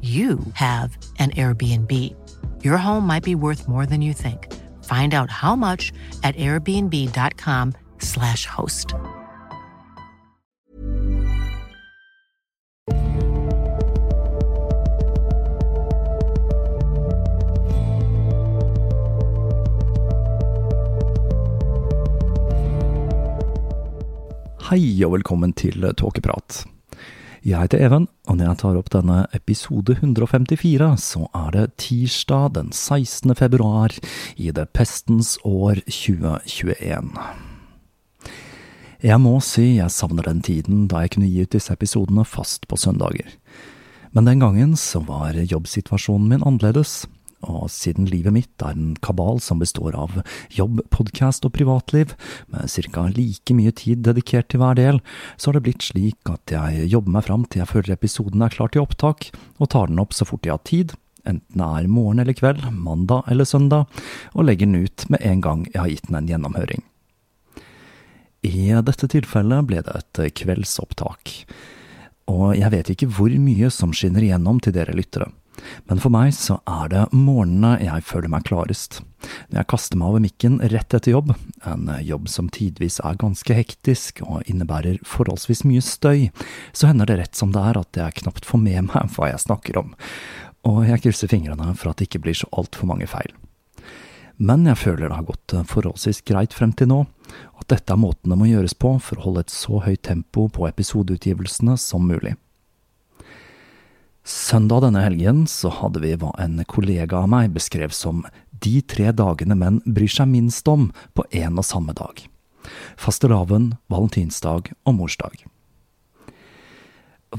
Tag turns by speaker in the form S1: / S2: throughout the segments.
S1: you have an Airbnb. Your home might be worth more than you think. Find out how much at airbnb.com/slash host.
S2: Hei og velkommen til Tåkeprat. Jeg heter Even, og når jeg tar opp denne episode 154, så er det tirsdag den 16. februar i det pestens år 2021. Jeg må si jeg savner den tiden da jeg kunne gi ut disse episodene fast på søndager. Men den gangen så var jobbsituasjonen min annerledes. Og siden livet mitt er en kabal som består av jobb, podkast og privatliv, med ca. like mye tid dedikert til hver del, så har det blitt slik at jeg jobber meg fram til jeg føler episoden er klar til opptak, og tar den opp så fort jeg har tid, enten det er morgen eller kveld, mandag eller søndag, og legger den ut med en gang jeg har gitt den en gjennomhøring. I dette tilfellet ble det et kveldsopptak, og jeg vet ikke hvor mye som skinner igjennom til dere lyttere. Men for meg så er det morgenene jeg føler meg klarest. Når jeg kaster meg over mikken rett etter jobb, en jobb som tidvis er ganske hektisk og innebærer forholdsvis mye støy, så hender det rett som det er at jeg knapt får med meg hva jeg snakker om, og jeg krysser fingrene for at det ikke blir så altfor mange feil. Men jeg føler det har gått forholdsvis greit frem til nå, at dette er måten det må gjøres på for å holde et så høyt tempo på episodeutgivelsene som mulig. Søndag denne helgen så hadde vi hva en kollega av meg beskrev som de tre dagene menn bryr seg minst om på én og samme dag. Fastelavn, valentinsdag og morsdag.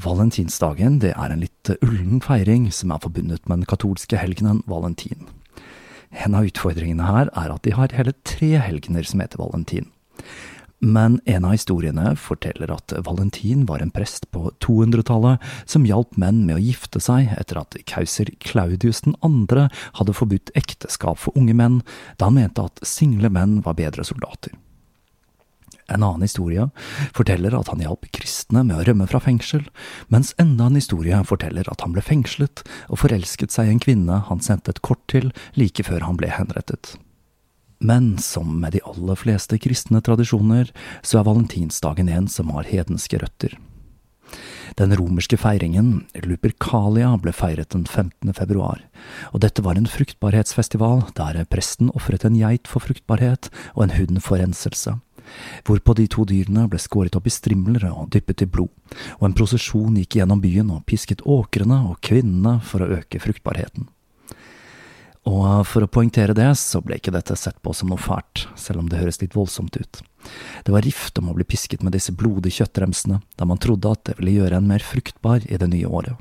S2: Valentinsdagen det er en litt ullen feiring som er forbundet med den katolske helgenen valentin. En av utfordringene her er at de har hele tre helgener som heter valentin. Men en av historiene forteller at Valentin var en prest på 200-tallet som hjalp menn med å gifte seg etter at keiser Claudius 2. hadde forbudt ekteskap for unge menn, da han mente at single menn var bedre soldater. En annen historie forteller at han hjalp kristne med å rømme fra fengsel, mens enda en historie forteller at han ble fengslet og forelsket seg i en kvinne han sendte et kort til like før han ble henrettet. Men som med de aller fleste kristne tradisjoner, så er valentinsdagen en som har hedenske røtter. Den romerske feiringen, Lupercalia, ble feiret den 15. februar, og dette var en fruktbarhetsfestival der presten ofret en geit for fruktbarhet og en hund for renselse, hvorpå de to dyrene ble skåret opp i strimler og dyppet i blod, og en prosesjon gikk gjennom byen og pisket åkrene og kvinnene for å øke fruktbarheten. Og for å poengtere det, så ble ikke dette sett på som noe fælt, selv om det høres litt voldsomt ut. Det var rift om å bli pisket med disse blodige kjøttremsene, da man trodde at det ville gjøre en mer fruktbar i det nye året.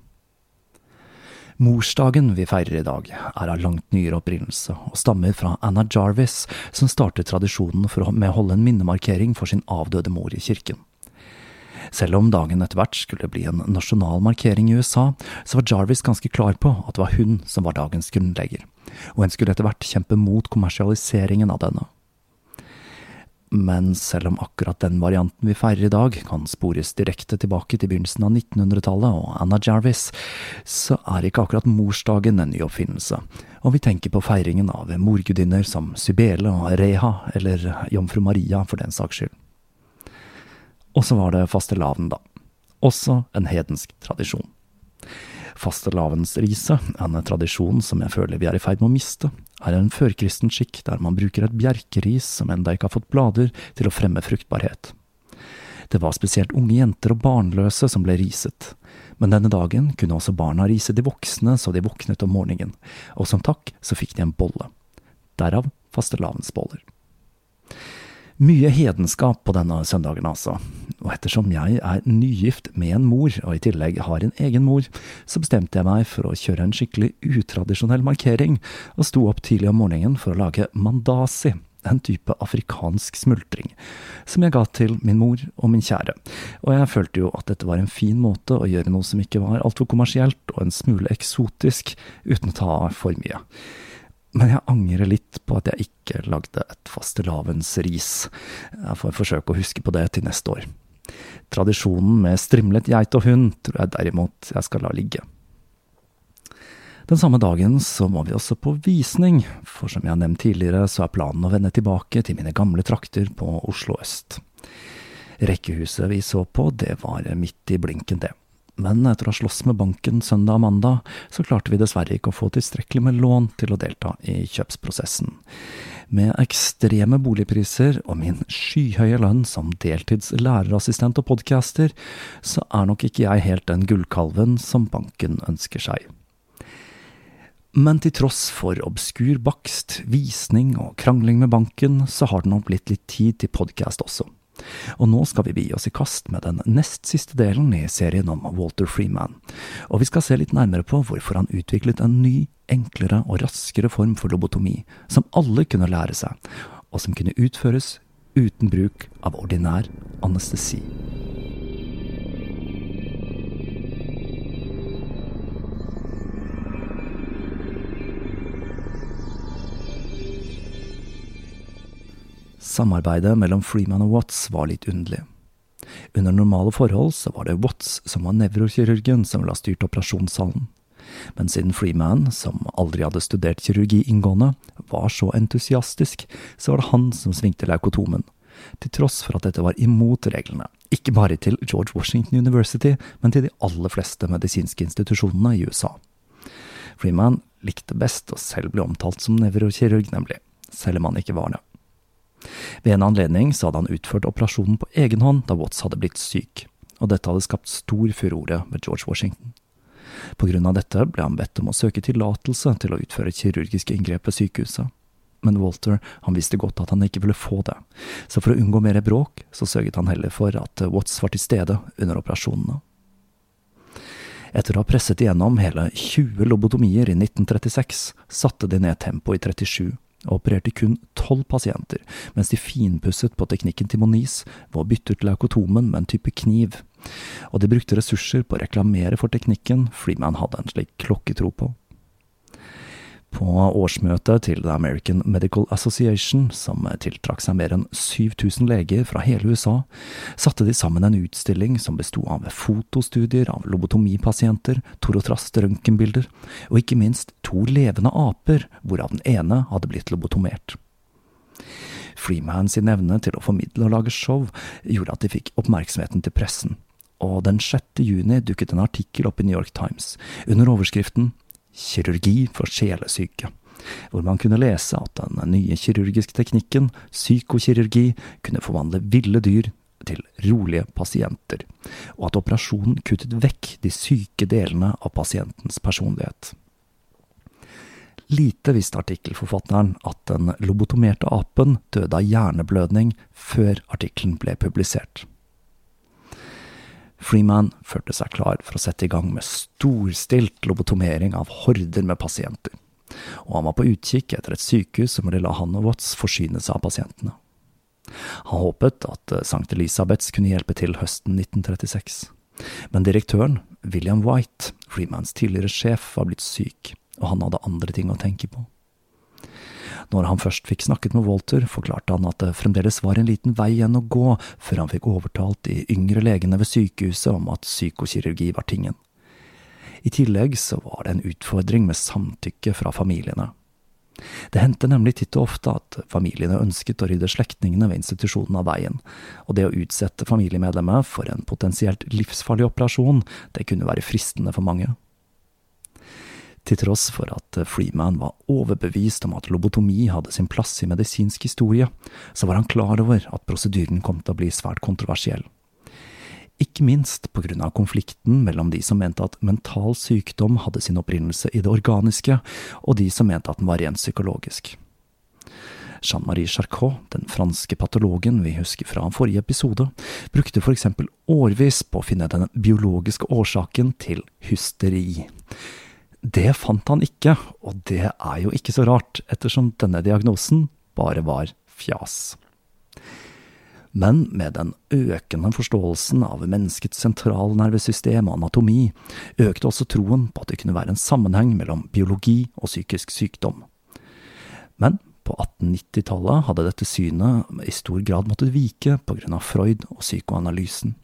S2: Morsdagen vi feirer i dag, er av langt nyere opprinnelse, og stammer fra Anna Jarvis, som startet tradisjonen for å holde en minnemarkering for sin avdøde mor i kirken. Selv om dagen etter hvert skulle bli en nasjonal markering i USA, så var Jarvis ganske klar på at det var hun som var dagens grunnlegger, og en skulle etter hvert kjempe mot kommersialiseringen av denne. Men selv om akkurat den varianten vi feirer i dag kan spores direkte tilbake til begynnelsen av 1900-tallet og Anna Jarvis, så er ikke akkurat morsdagen en ny oppfinnelse, om vi tenker på feiringen av morgudinner som Sybele og Reha, eller Jomfru Maria for den saks skyld. Og så var det fastelavn, da. Også en hedensk tradisjon. Fastelavnsriset, en tradisjon som jeg føler vi er i ferd med å miste, er en førkristen skikk der man bruker et bjerkeris som enda ikke har fått blader, til å fremme fruktbarhet. Det var spesielt unge jenter og barnløse som ble riset, men denne dagen kunne også barna rise de voksne så de våknet om morgenen, og som takk så fikk de en bolle. Derav fastelavnsboller. Mye hedenskap på denne søndagen, altså. Og ettersom jeg er nygift med en mor, og i tillegg har en egen mor, så bestemte jeg meg for å kjøre en skikkelig utradisjonell markering, og sto opp tidlig om morgenen for å lage mandasi, en type afrikansk smultring, som jeg ga til min mor og min kjære, og jeg følte jo at dette var en fin måte å gjøre noe som ikke var altfor kommersielt og en smule eksotisk, uten å ta for mye. Men jeg angrer litt på at jeg ikke lagde et fastelavnsris. Jeg får forsøke å huske på det til neste år. Tradisjonen med strimlet geit og hund tror jeg derimot jeg skal la ligge. Den samme dagen så må vi også på visning, for som jeg har nevnt tidligere, så er planen å vende tilbake til mine gamle trakter på Oslo øst. Rekkehuset vi så på, det var midt i blinken, det men etter å ha slåss med banken søndag og mandag, så klarte vi dessverre ikke å få tilstrekkelig med lån til å delta i kjøpsprosessen. Med ekstreme boligpriser og min skyhøye lønn som deltids lærerassistent og podcaster, så er nok ikke jeg helt den gullkalven som banken ønsker seg. Men til tross for obskur bakst, visning og krangling med banken, så har det nok blitt litt tid til podkast også. Og nå skal vi gi oss i kast med den nest siste delen i serien om Walter Freeman, og vi skal se litt nærmere på hvorfor han utviklet en ny, enklere og raskere form for lobotomi, som alle kunne lære seg, og som kunne utføres uten bruk av ordinær anestesi. Samarbeidet mellom Freeman og Watts var litt underlig. Under normale forhold så var det Watts som var nevrokirurgen som ville ha styrt operasjonssalen. Men siden Freeman, som aldri hadde studert kirurgi inngående, var så entusiastisk, så var det han som svingte leukotomen. Til tross for at dette var imot reglene, ikke bare til George Washington University, men til de aller fleste medisinske institusjonene i USA. Freeman likte best å selv bli omtalt som nevrokirurg, nemlig, selv om han ikke var det. Ved en anledning hadde han utført operasjonen på egen hånd da Watts hadde blitt syk, og dette hadde skapt stor furore ved George Washington. På grunn av dette ble han bedt om å søke tillatelse til å utføre kirurgiske inngrep ved sykehuset. Men Walter han visste godt at han ikke ville få det, så for å unngå mer bråk, så sørget han heller for at Watts var til stede under operasjonene. Etter å ha presset igjennom hele 20 lobotomier i 1936, satte de ned tempoet i 37, og opererte kun tolv pasienter, mens de finpusset på teknikken til Moniz ved å bytte ut leukotomen med en type kniv, og de brukte ressurser på å reklamere for teknikken fordi man hadde en slik klokketro på. På årsmøtet til The American Medical Association, som tiltrakk seg mer enn 7000 leger fra hele USA, satte de sammen en utstilling som besto av fotostudier av lobotomipasienter, torotrast-røntgenbilder, og ikke minst to levende aper, hvorav den ene hadde blitt lobotomert. Freeman sin evne til å formidle og lage show gjorde at de fikk oppmerksomheten til pressen, og den 6. juni dukket en artikkel opp i New York Times under overskriften Kirurgi for sjelesyke, hvor man kunne lese at den nye kirurgiske teknikken, psykokirurgi, kunne forvandle ville dyr til rolige pasienter, og at operasjonen kuttet vekk de syke delene av pasientens personlighet. Lite visste artikkelforfatteren at den lobotomerte apen døde av hjerneblødning før artikkelen ble publisert. Freeman følte seg klar for å sette i gang med storstilt lobotomering av horder med pasienter, og han var på utkikk etter et sykehus som ville la han og Watts forsyne seg av pasientene. Han håpet at St. Elisabeths kunne hjelpe til høsten 1936. Men direktøren, William White, Freemans tidligere sjef, var blitt syk, og han hadde andre ting å tenke på. Når han først fikk snakket med Walter, forklarte han at det fremdeles var en liten vei igjen å gå før han fikk overtalt de yngre legene ved sykehuset om at psykokirurgi var tingen. I tillegg så var det en utfordring med samtykke fra familiene. Det hendte nemlig titt og ofte at familiene ønsket å rydde slektningene ved institusjonen av veien, og det å utsette familiemedlemmet for en potensielt livsfarlig operasjon, det kunne være fristende for mange. Til tross for at Freeman var overbevist om at lobotomi hadde sin plass i medisinsk historie, så var han klar over at prosedyren kom til å bli svært kontroversiell ikke minst på grunn av konflikten mellom de som mente at mental sykdom hadde sin opprinnelse i det organiske, og de som mente at den var rent psykologisk. Jean-Marie Charcot, den franske patologen vi husker fra forrige episode, brukte for eksempel årvis på å finne den biologiske årsaken til hysteri. Det fant han ikke, og det er jo ikke så rart, ettersom denne diagnosen bare var fjas. Men med den økende forståelsen av menneskets sentralnervesystem og anatomi, økte også troen på at det kunne være en sammenheng mellom biologi og psykisk sykdom. Men på 1890-tallet hadde dette synet i stor grad måttet vike av Freud og psykoanalysen.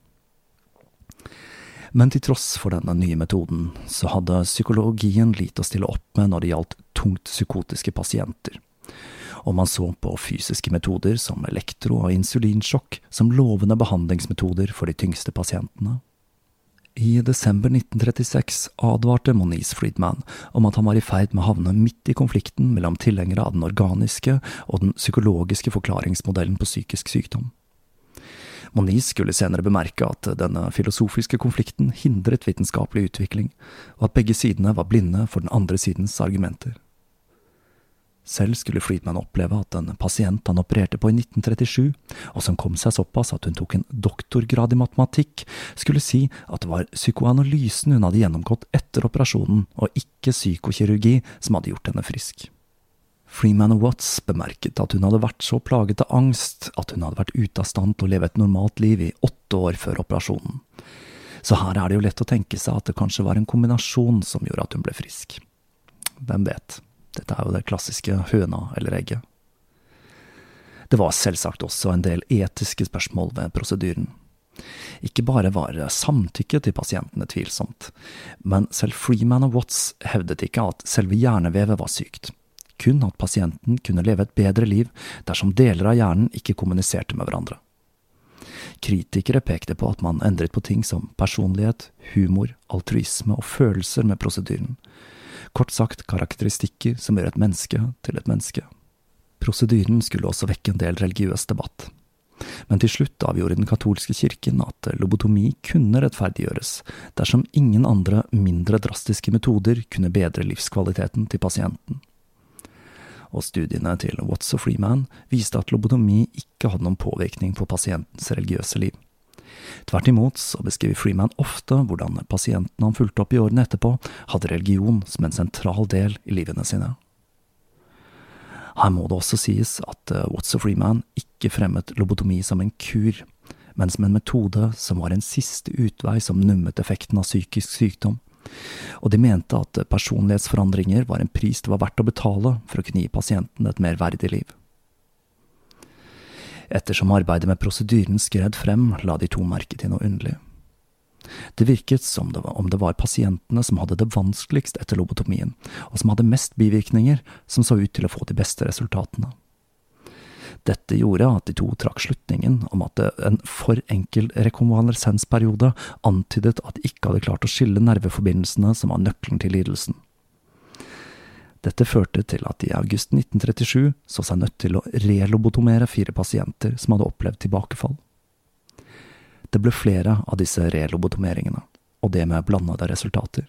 S2: Men til tross for denne nye metoden, så hadde psykologien lite å stille opp med når det gjaldt tungt psykotiske pasienter og man så på fysiske metoder som elektro- og insulinsjokk som lovende behandlingsmetoder for de tyngste pasientene. I desember 1936 advarte Moniz Friedman om at han var i ferd med å havne midt i konflikten mellom tilhengere av den organiske og den psykologiske forklaringsmodellen på psykisk sykdom. Moniz skulle senere bemerke at denne filosofiske konflikten hindret vitenskapelig utvikling, og at begge sidene var blinde for den andre sidens argumenter. Selv skulle Friedman oppleve at en pasient han opererte på i 1937, og som kom seg såpass at hun tok en doktorgrad i matematikk, skulle si at det var psykoanalysen hun hadde gjennomgått etter operasjonen, og ikke psykokirurgi som hadde gjort henne frisk. Freeman Watts bemerket at hun hadde vært så plaget av angst at hun hadde vært ute av stand til å leve et normalt liv i åtte år før operasjonen. Så her er det jo lett å tenke seg at det kanskje var en kombinasjon som gjorde at hun ble frisk. Hvem vet? Dette er jo det klassiske høna eller egget. Det var selvsagt også en del etiske spørsmål ved prosedyren. Ikke bare var samtykke til pasientene tvilsomt, men selv Freeman og Watts hevdet ikke at selve hjernevevet var sykt, kun at pasienten kunne leve et bedre liv dersom deler av hjernen ikke kommuniserte med hverandre. Kritikere pekte på at man endret på ting som personlighet, humor, altruisme og følelser med prosedyren, Kort sagt karakteristikker som gjør et menneske til et menneske. Prosedyren skulle også vekke en del religiøs debatt. Men til slutt avgjorde den katolske kirken at lobotomi kunne rettferdiggjøres dersom ingen andre, mindre drastiske metoder kunne bedre livskvaliteten til pasienten. Og studiene til What's a Freeman viste at lobotomi ikke hadde noen påvirkning på pasientens religiøse liv. Tvert imot så beskriver Freeman ofte hvordan pasientene han fulgte opp i årene etterpå, hadde religion som en sentral del i livene sine. Her må det også sies at What's a Freeman ikke fremmet lobotomi som en kur, men som en metode som var en siste utvei som nummet effekten av psykisk sykdom, og de mente at personlighetsforandringer var en pris det var verdt å betale for å kunne gi pasienten et mer verdig liv. Ettersom arbeidet med prosedyren skred frem, la de to merke til noe underlig. Det virket som det var, om det var pasientene som hadde det vanskeligst etter lobotomien, og som hadde mest bivirkninger, som så ut til å få de beste resultatene. Dette gjorde at de to trakk slutningen om at en for enkel rekonvalesensperiode antydet at de ikke hadde klart å skille nerveforbindelsene som var nøkkelen til lidelsen. Dette førte til at de i august 1937 så seg nødt til å relobotomere fire pasienter som hadde opplevd tilbakefall. Det ble flere av disse relobotomeringene, og det med blandede resultater.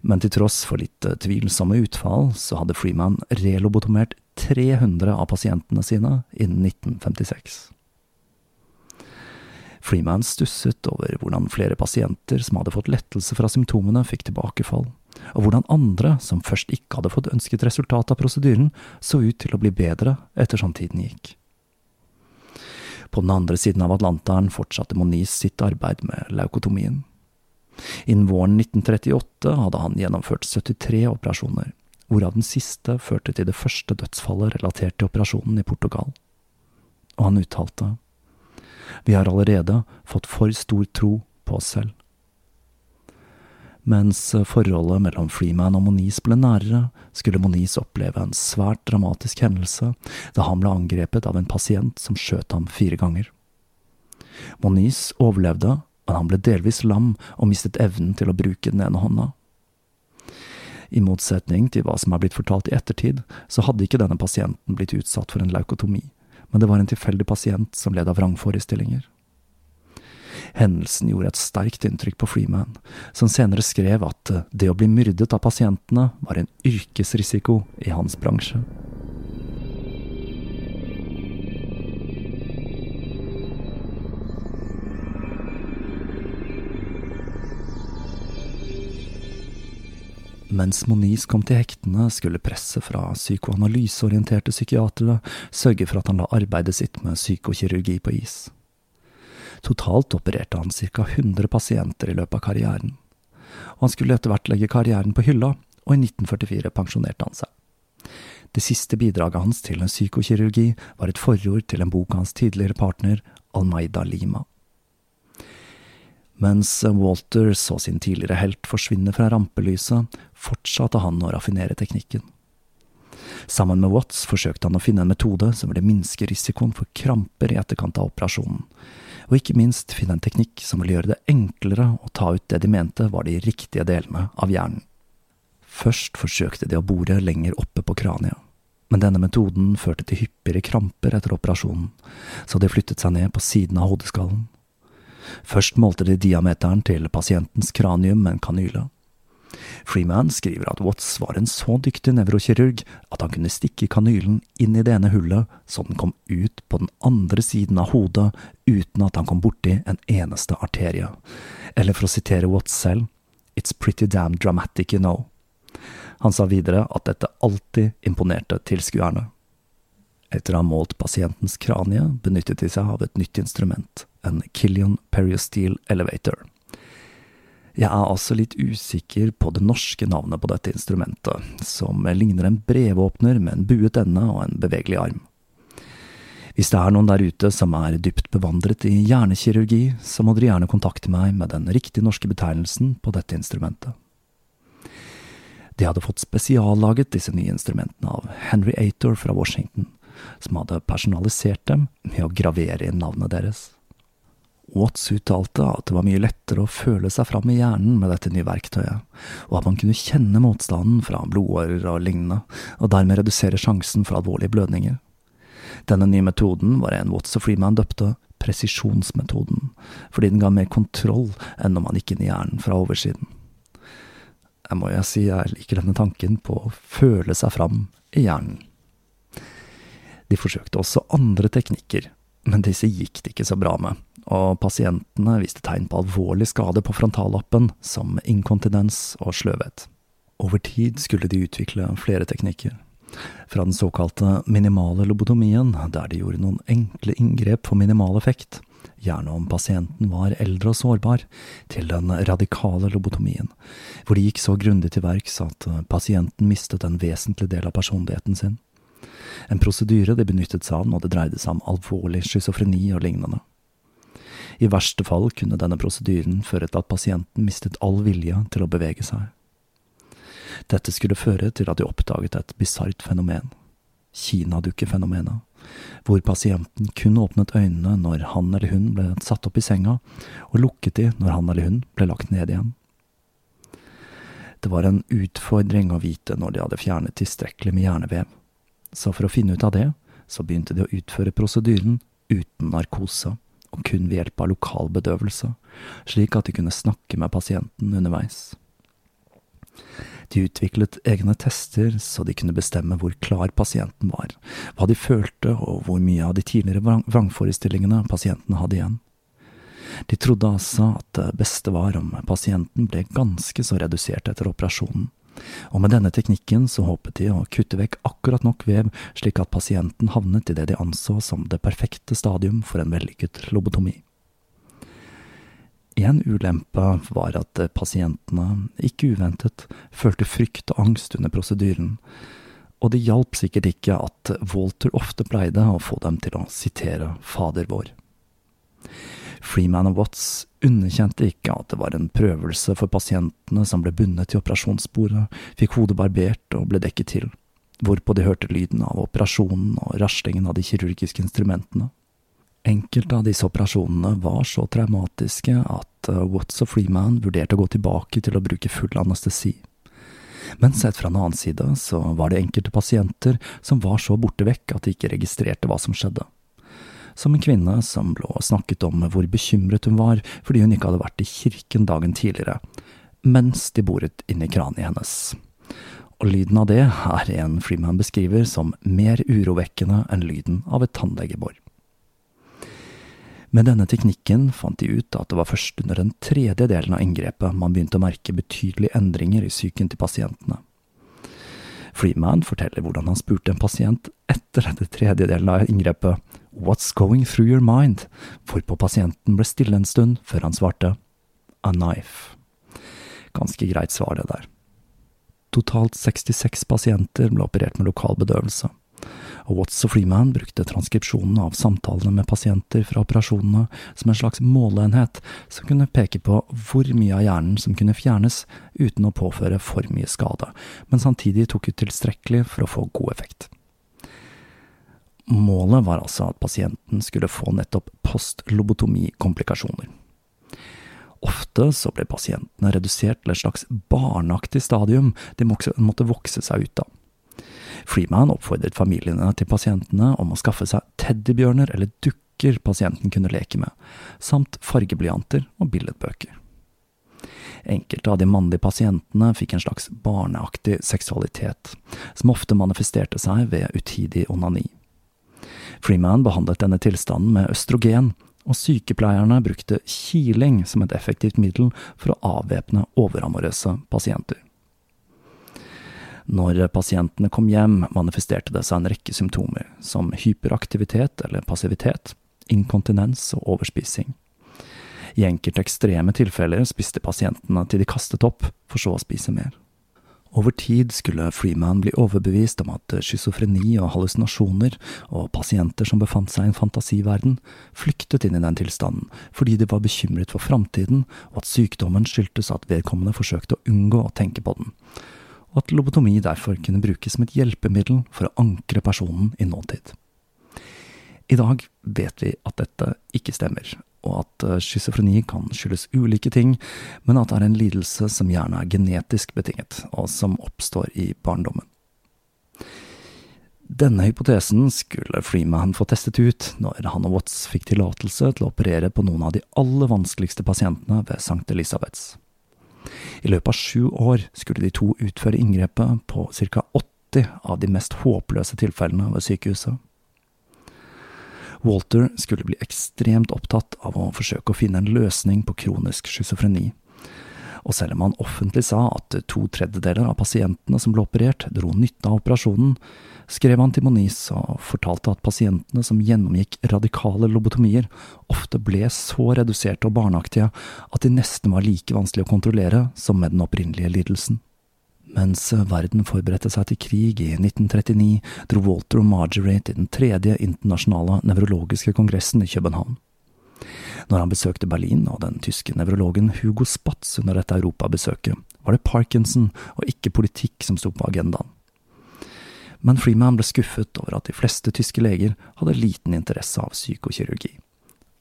S2: Men til tross for litt tvilsomme utfall, så hadde Freeman relobotomert 300 av pasientene sine innen 1956. Freeman stusset over hvordan flere pasienter som hadde fått lettelse fra symptomene, fikk tilbakefall, og hvordan andre, som først ikke hadde fått ønsket resultat av prosedyren, så ut til å bli bedre ettersom tiden gikk. På den andre siden av Atlanteren fortsatte Moniz sitt arbeid med leukotomien. Innen våren 1938 hadde han gjennomført 73 operasjoner, hvorav den siste førte til det første dødsfallet relatert til operasjonen i Portugal. Og han uttalte, Vi har allerede fått for stor tro på oss selv. Mens forholdet mellom Freeman og Moniz ble nærere, skulle Moniz oppleve en svært dramatisk hendelse da han ble angrepet av en pasient som skjøt ham fire ganger. Moniz overlevde, men han ble delvis lam og mistet evnen til å bruke den ene hånda. I motsetning til hva som er blitt fortalt i ettertid, så hadde ikke denne pasienten blitt utsatt for en leukotomi, men det var en tilfeldig pasient som led av vrangforestillinger. Hendelsen gjorde et sterkt inntrykk på Freeman, som senere skrev at det å bli myrdet av pasientene var en yrkesrisiko i hans bransje. Mens Moniz kom til hektene, skulle presset fra psykoanalyseorienterte psykiatere sørge for at han la arbeidet sitt med psykokirurgi på is. Totalt opererte han ca 100 pasienter i løpet av karrieren. Og han skulle etter hvert legge karrieren på hylla, og i 1944 pensjonerte han seg. Det siste bidraget hans til en psykokirurgi var et forord til en bok av hans tidligere partner, Almeida Lima. Mens Walter så sin tidligere helt forsvinne fra rampelyset, fortsatte han å raffinere teknikken. Sammen med Watts forsøkte han å finne en metode som ville minske risikoen for kramper i etterkant av operasjonen, og ikke minst finne en teknikk som ville gjøre det enklere å ta ut det de mente var de riktige delene av hjernen. Først forsøkte de å bore lenger oppe på kraniet, men denne metoden førte til hyppigere kramper etter operasjonen, så de flyttet seg ned på siden av hodeskallen. Først målte de diameteren til pasientens kranium med en kanyle. Freeman skriver at Watts var en så dyktig nevrokirurg at han kunne stikke kanylen inn i det ene hullet så den kom ut på den andre siden av hodet uten at han kom borti en eneste arterie. Eller for å sitere Watts selv, It's pretty damn dramatic, you know. Han sa videre at dette alltid imponerte tilskuerne. Etter å ha målt pasientens kranie benyttet de seg av et nytt instrument, en Killian Periosteel Elevator. Jeg er altså litt usikker på det norske navnet på dette instrumentet, som ligner en brevåpner med en buet ende og en bevegelig arm. Hvis det er noen der ute som er dypt bevandret i hjernekirurgi, så må dere gjerne kontakte meg med den riktige norske betegnelsen på dette instrumentet. De hadde fått spesiallaget disse nye instrumentene av Henry Ator fra Washington, som hadde personalisert dem med å gravere inn navnet deres. Watts uttalte at det var mye lettere å føle seg fram i hjernen med dette nye verktøyet, og at man kunne kjenne motstanden fra blodårer og lignende, og dermed redusere sjansen for alvorlige blødninger. Denne nye metoden var en Watts og Freeman døpte presisjonsmetoden, fordi den ga mer kontroll enn når man gikk inn i hjernen fra oversiden. Jeg må jo si jeg liker denne tanken på å føle seg fram i hjernen. De forsøkte også andre teknikker, men disse gikk det ikke så bra med og pasientene viste tegn på alvorlig skade på frontallappen, som inkontinens og sløvhet. Over tid skulle de utvikle flere teknikker. Fra den såkalte minimale lobotomien, der de gjorde noen enkle inngrep for minimal effekt, gjerne om pasienten var eldre og sårbar, til den radikale lobotomien, hvor de gikk så grundig til verks at pasienten mistet en vesentlig del av personligheten sin. En prosedyre de benyttet seg av når det dreide seg om alvorlig schizofreni og lignende. I verste fall kunne denne prosedyren føre til at pasienten mistet all vilje til å bevege seg. Dette skulle føre til at de oppdaget et bisart fenomen, kinadukkefenomenet, hvor pasienten kun åpnet øynene når han eller hun ble satt opp i senga, og lukket de når han eller hun ble lagt ned igjen. Det var en utfordring å vite når de hadde fjernet tilstrekkelig med hjernevev, så for å finne ut av det, så begynte de å utføre prosedyren uten narkose og kun ved hjelp av lokal bedøvelse, slik at de kunne snakke med pasienten underveis. De utviklet egne tester så de kunne bestemme hvor klar pasienten var, hva de følte og hvor mye av de tidligere vrangforestillingene pasienten hadde igjen. De trodde altså at det beste var om pasienten ble ganske så redusert etter operasjonen, Og med denne teknikken så håpet de å kutte vekk akkurat nok vev, slik at pasienten havnet i det de anså som det perfekte stadium for en vellykket lobotomi. En ulempe var at pasientene, ikke uventet, følte frykt og angst under prosedyren, og det hjalp sikkert ikke at Walter ofte pleide å få dem til å sitere Fader vår. Freeman og Watts underkjente ikke at det var en prøvelse for pasientene som ble bundet til operasjonsbordet, fikk hodet barbert og ble dekket til, hvorpå de hørte lyden av operasjonen og raslingen av de kirurgiske instrumentene. Enkelte av disse operasjonene var så traumatiske at uh, Watts og Freeman vurderte å gå tilbake til å bruke full anestesi. Men sett fra en annen side så var det enkelte pasienter som var så borte vekk at de ikke registrerte hva som skjedde som en kvinne som lå og snakket om hvor bekymret hun var fordi hun ikke hadde vært i kirken dagen tidligere, mens de boret inn i kraniet hennes. Og lyden av det er en Freeman beskriver som mer urovekkende enn lyden av et tannlegebor. Med denne teknikken fant de ut at det var først under den tredje delen av inngrepet man begynte å merke betydelige endringer i psyken til pasientene. Freeman forteller hvordan han spurte en pasient etter dette tredje delen av inngrepet What's going through your mind? hvorpå pasienten ble stille en stund før han svarte A knife. Ganske greit svar, det der. Totalt 66 pasienter ble operert med lokal bedøvelse, og Watts og Freeman brukte transkripsjonen av samtalene med pasienter fra operasjonene som en slags måleenhet som kunne peke på hvor mye av hjernen som kunne fjernes uten å påføre for mye skade, men samtidig tok ut tilstrekkelig for å få god effekt. Målet var altså at pasienten skulle få nettopp postlobotomikomplikasjoner. Ofte så ble pasientene redusert til et slags barneaktig stadium de måtte vokse seg ut av. Freeman oppfordret familiene til pasientene om å skaffe seg teddybjørner eller dukker pasienten kunne leke med, samt fargeblyanter og billedbøker. Enkelte av de mannlige pasientene fikk en slags barneaktig seksualitet, som ofte manifesterte seg ved utidig onani. Freeman behandlet denne tilstanden med østrogen, og sykepleierne brukte kiling som et effektivt middel for å avvæpne overamorøse pasienter. Når pasientene kom hjem, manifesterte det seg en rekke symptomer, som hyperaktivitet eller passivitet, inkontinens og overspising. I enkelte ekstreme tilfeller spiste pasientene til de kastet opp, for så å spise mer. Over tid skulle Freeman bli overbevist om at schizofreni og hallusinasjoner, og pasienter som befant seg i en fantasiverden, flyktet inn i den tilstanden fordi de var bekymret for framtiden, og at sykdommen skyldtes at vedkommende forsøkte å unngå å tenke på den, og at lobotomi derfor kunne brukes som et hjelpemiddel for å ankre personen i nåtid. I dag vet vi at dette ikke stemmer, og at eh, schizofreni kan skyldes ulike ting, men at det er en lidelse som gjerne er genetisk betinget, og som oppstår i barndommen. Denne hypotesen skulle Freeman få testet ut når han og Watts fikk tillatelse til å operere på noen av de aller vanskeligste pasientene ved St. Elisabeths. I løpet av sju år skulle de to utføre inngrepet på ca. 80 av de mest håpløse tilfellene ved sykehuset. Walter skulle bli ekstremt opptatt av å forsøke å finne en løsning på kronisk schizofreni. Og selv om han offentlig sa at to tredjedeler av pasientene som ble operert, dro nytte av operasjonen, skrev han til Moniz og fortalte at pasientene som gjennomgikk radikale lobotomier, ofte ble så reduserte og barneaktige at de nesten var like vanskelig å kontrollere som med den opprinnelige lidelsen. Mens verden forberedte seg til krig i 1939, dro Walter og Marjorie til den tredje internasjonale nevrologiske kongressen i København. Når han besøkte Berlin og den tyske nevrologen Hugo Spatz under dette europabesøket, var det Parkinson og ikke politikk som sto på agendaen. Men Freeman ble skuffet over at de fleste tyske leger hadde liten interesse av psykokirurgi.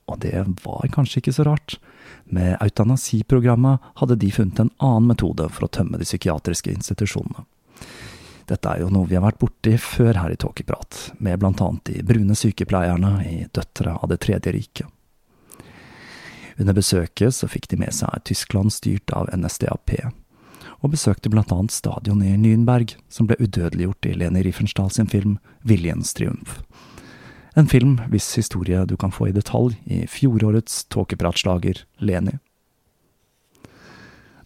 S2: Og det var kanskje ikke så rart. Med eutanasiprogrammet hadde de funnet en annen metode for å tømme de psykiatriske institusjonene. Dette er jo noe vi har vært borti før her i Tåkeprat, med blant annet de brune sykepleierne i Døtre av Det tredje riket. Under besøket så fikk de med seg Tyskland styrt av NSDAP, og besøkte blant annet stadion i Nürnberg, som ble udødeliggjort i Leni Riefenstahl sin film Viljens triumf. En film hvis historie du kan få i detalj i fjorårets tåkepratslager Leni.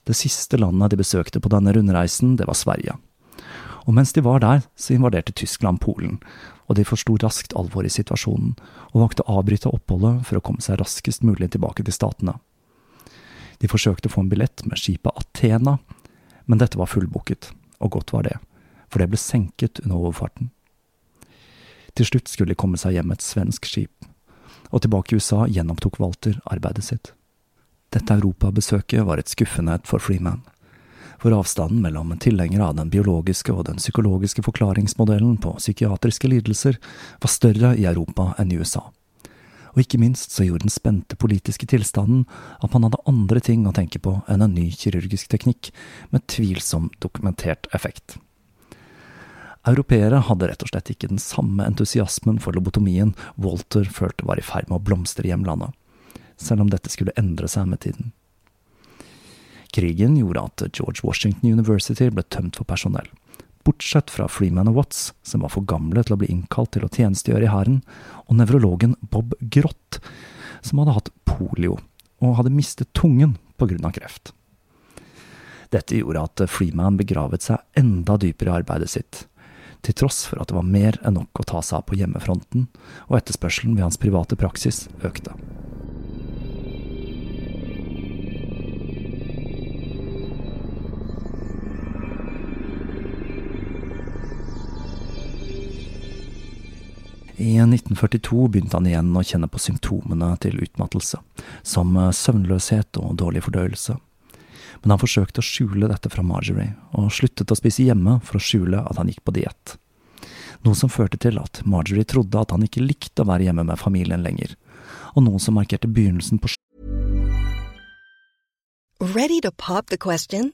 S2: Det siste landet de besøkte på denne rundreisen, det var Sverige. Og mens de var der, så invaderte Tyskland Polen, og de forsto raskt alvoret i situasjonen, og valgte å avbryte oppholdet for å komme seg raskest mulig tilbake til statene. De forsøkte å få en billett med skipet Athena, men dette var fullbooket, og godt var det, for det ble senket under overfarten. Til slutt skulle de komme seg hjem med et svensk skip, og tilbake i USA gjenopptok Walter arbeidet sitt. Dette europabesøket var et skuffende et for Freeman, for avstanden mellom tilhengere av den biologiske og den psykologiske forklaringsmodellen på psykiatriske lidelser var større i Europa enn i USA. Og ikke minst så gjorde den spente politiske tilstanden at man hadde andre ting å tenke på enn en ny kirurgisk teknikk med tvilsom dokumentert effekt. Europeere hadde rett og slett ikke den samme entusiasmen for lobotomien Walter følte var i ferd med å blomstre i hjemlandet, selv om dette skulle endre seg med tiden. Krigen gjorde at George Washington University ble tømt for personell, bortsett fra Freeman og Watts, som var for gamle til å bli innkalt til å tjenestegjøre i hæren, og nevrologen Bob Grott, som hadde hatt polio og hadde mistet tungen av kreft. Dette gjorde at Freeman begravet seg enda dypere i arbeidet sitt, til tross for at det var mer enn nok å ta seg av på hjemmefronten, og etterspørselen ved hans private praksis økte. I 1942 begynte han igjen å kjenne på symptomene til utmattelse, som søvnløshet og dårlig fordøyelse men han forsøkte å skjule dette fra Marjorie, og sluttet å spise hjemme for å skjule at han gikk på diett. Noe som førte til at Marjorie trodde at han ikke likte å være hjemme med familien lenger, og noe som markerte begynnelsen på
S3: Ready to pop the question?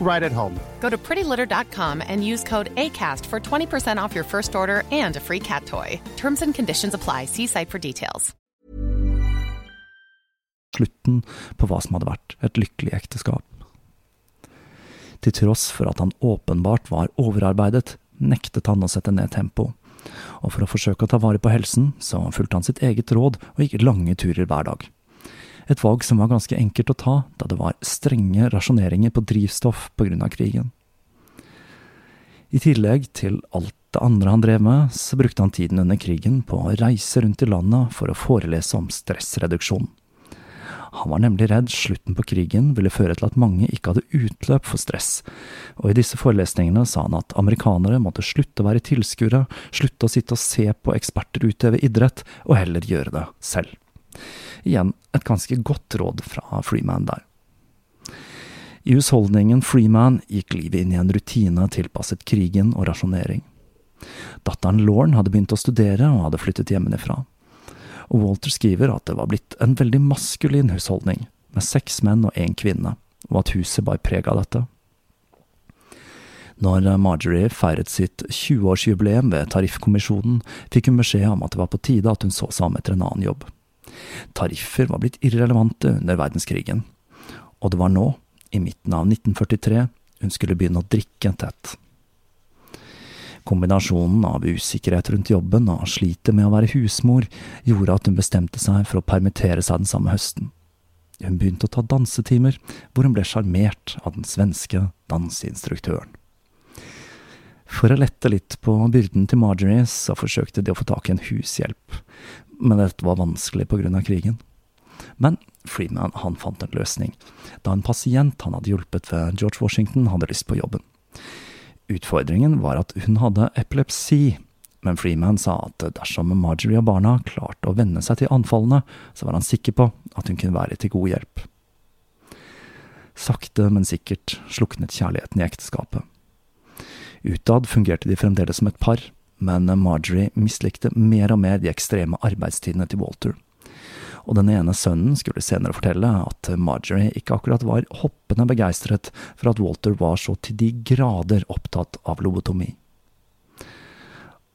S4: right at home.
S5: Go to prettylitter.com and use code ACAST for 20% off your first order and a free cat toy. Terms and conditions apply. See site for details.
S2: Slutten på hva som hadde vært et lykkelig ekteskap. Til tross for at han åpenbart var overarbeidet, nektet han å sette ned tempoet. Og for å forsøke å ta vare på helsen, så fulgte han sitt eget råd og gikk lange turer hver dag. Et valg som var ganske enkelt å ta, da det var strenge rasjoneringer på drivstoff av krigen. I tillegg til alt det andre han drev med, så brukte han tiden under krigen på å reise rundt i landet for å forelese om stressreduksjon. Han var nemlig redd slutten på krigen ville føre til at mange ikke hadde utløp for stress, og i disse forelesningene sa han at amerikanere måtte slutte å være tilskuere, slutte å sitte og se på eksperter utøve idrett, og heller gjøre det selv. Igjen et ganske godt råd fra Freeman der. I husholdningen Freeman gikk livet inn i en rutine tilpasset krigen og rasjonering. Datteren Lauren hadde begynt å studere og hadde flyttet hjemmefra. Og Walter skriver at det var blitt en veldig maskulin husholdning, med seks menn og én kvinne, og at huset bar preg av dette. Når Marjorie feiret sitt 20-årsjubileum ved Tariffkommisjonen, fikk hun beskjed om at det var på tide at hun så seg om etter en annen jobb. Tariffer var blitt irrelevante under verdenskrigen, og det var nå, i midten av 1943, hun skulle begynne å drikke tett. Kombinasjonen av usikkerhet rundt jobben og slitet med å være husmor gjorde at hun bestemte seg for å permittere seg den samme høsten. Hun begynte å ta dansetimer, hvor hun ble sjarmert av den svenske danseinstruktøren. For å lette litt på byrden til Marjorie, så forsøkte de å få tak i en hushjelp, men dette var vanskelig av krigen. Men Freeman han fant en løsning, da en pasient han hadde hjulpet ved George Washington, hadde lyst på jobben. Utfordringen var at hun hadde epilepsi, men Freeman sa at dersom Marjorie og barna klarte å venne seg til anfallene, så var han sikker på at hun kunne være til god hjelp. Sakte, men sikkert sluknet kjærligheten i ekteskapet. Utad fungerte de fremdeles som et par, men Marjorie mislikte mer og mer de ekstreme arbeidstidene til Walter. Og den ene sønnen skulle senere fortelle at Marjorie ikke akkurat var hoppende begeistret for at Walter var så til de grader opptatt av lobotomi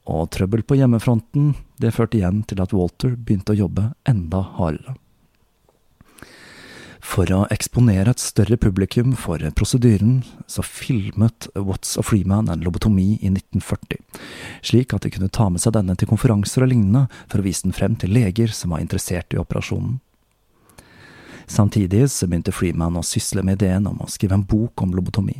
S2: og trøbbel på hjemmefronten, det førte igjen til at Walter begynte å jobbe enda hardere. For å eksponere et større publikum for prosedyren, så filmet Watts og Freeman en lobotomi i 1940, slik at de kunne ta med seg denne til konferanser og lignende for å vise den frem til leger som var interessert i operasjonen. Samtidig så begynte Freeman å sysle med ideen om å skrive en bok om lobotomi.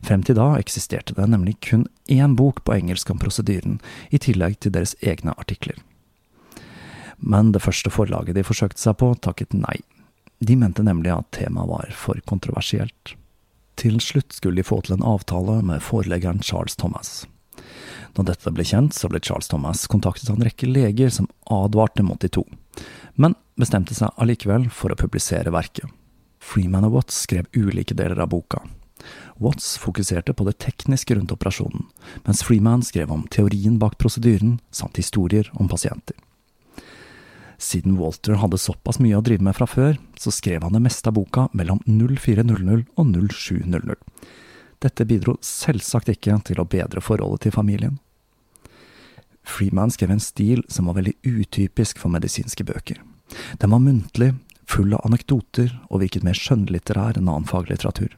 S2: Frem til da eksisterte det nemlig kun én bok på engelsk om prosedyren, i tillegg til deres egne artikler. Men det første forlaget de forsøkte seg på, takket nei. De mente nemlig at temaet var for kontroversielt. Til slutt skulle de få til en avtale med foreleggeren Charles Thomas. Når dette ble kjent, så ble Charles Thomas kontaktet av en rekke leger som advarte mot de to, men bestemte seg allikevel for å publisere verket. Freeman og Watts skrev ulike deler av boka, Watts fokuserte på det tekniske rundt operasjonen, mens Freeman skrev om teorien bak prosedyren samt historier om pasienter. Siden Walter hadde såpass mye å drive med fra før, så skrev han det meste av boka mellom 0400 og 0700. Dette bidro selvsagt ikke til å bedre forholdet til familien. Freeman skrev en stil som var veldig utypisk for medisinske bøker. Den var muntlig, full av anekdoter og virket mer skjønnlitterær enn annen faglitteratur.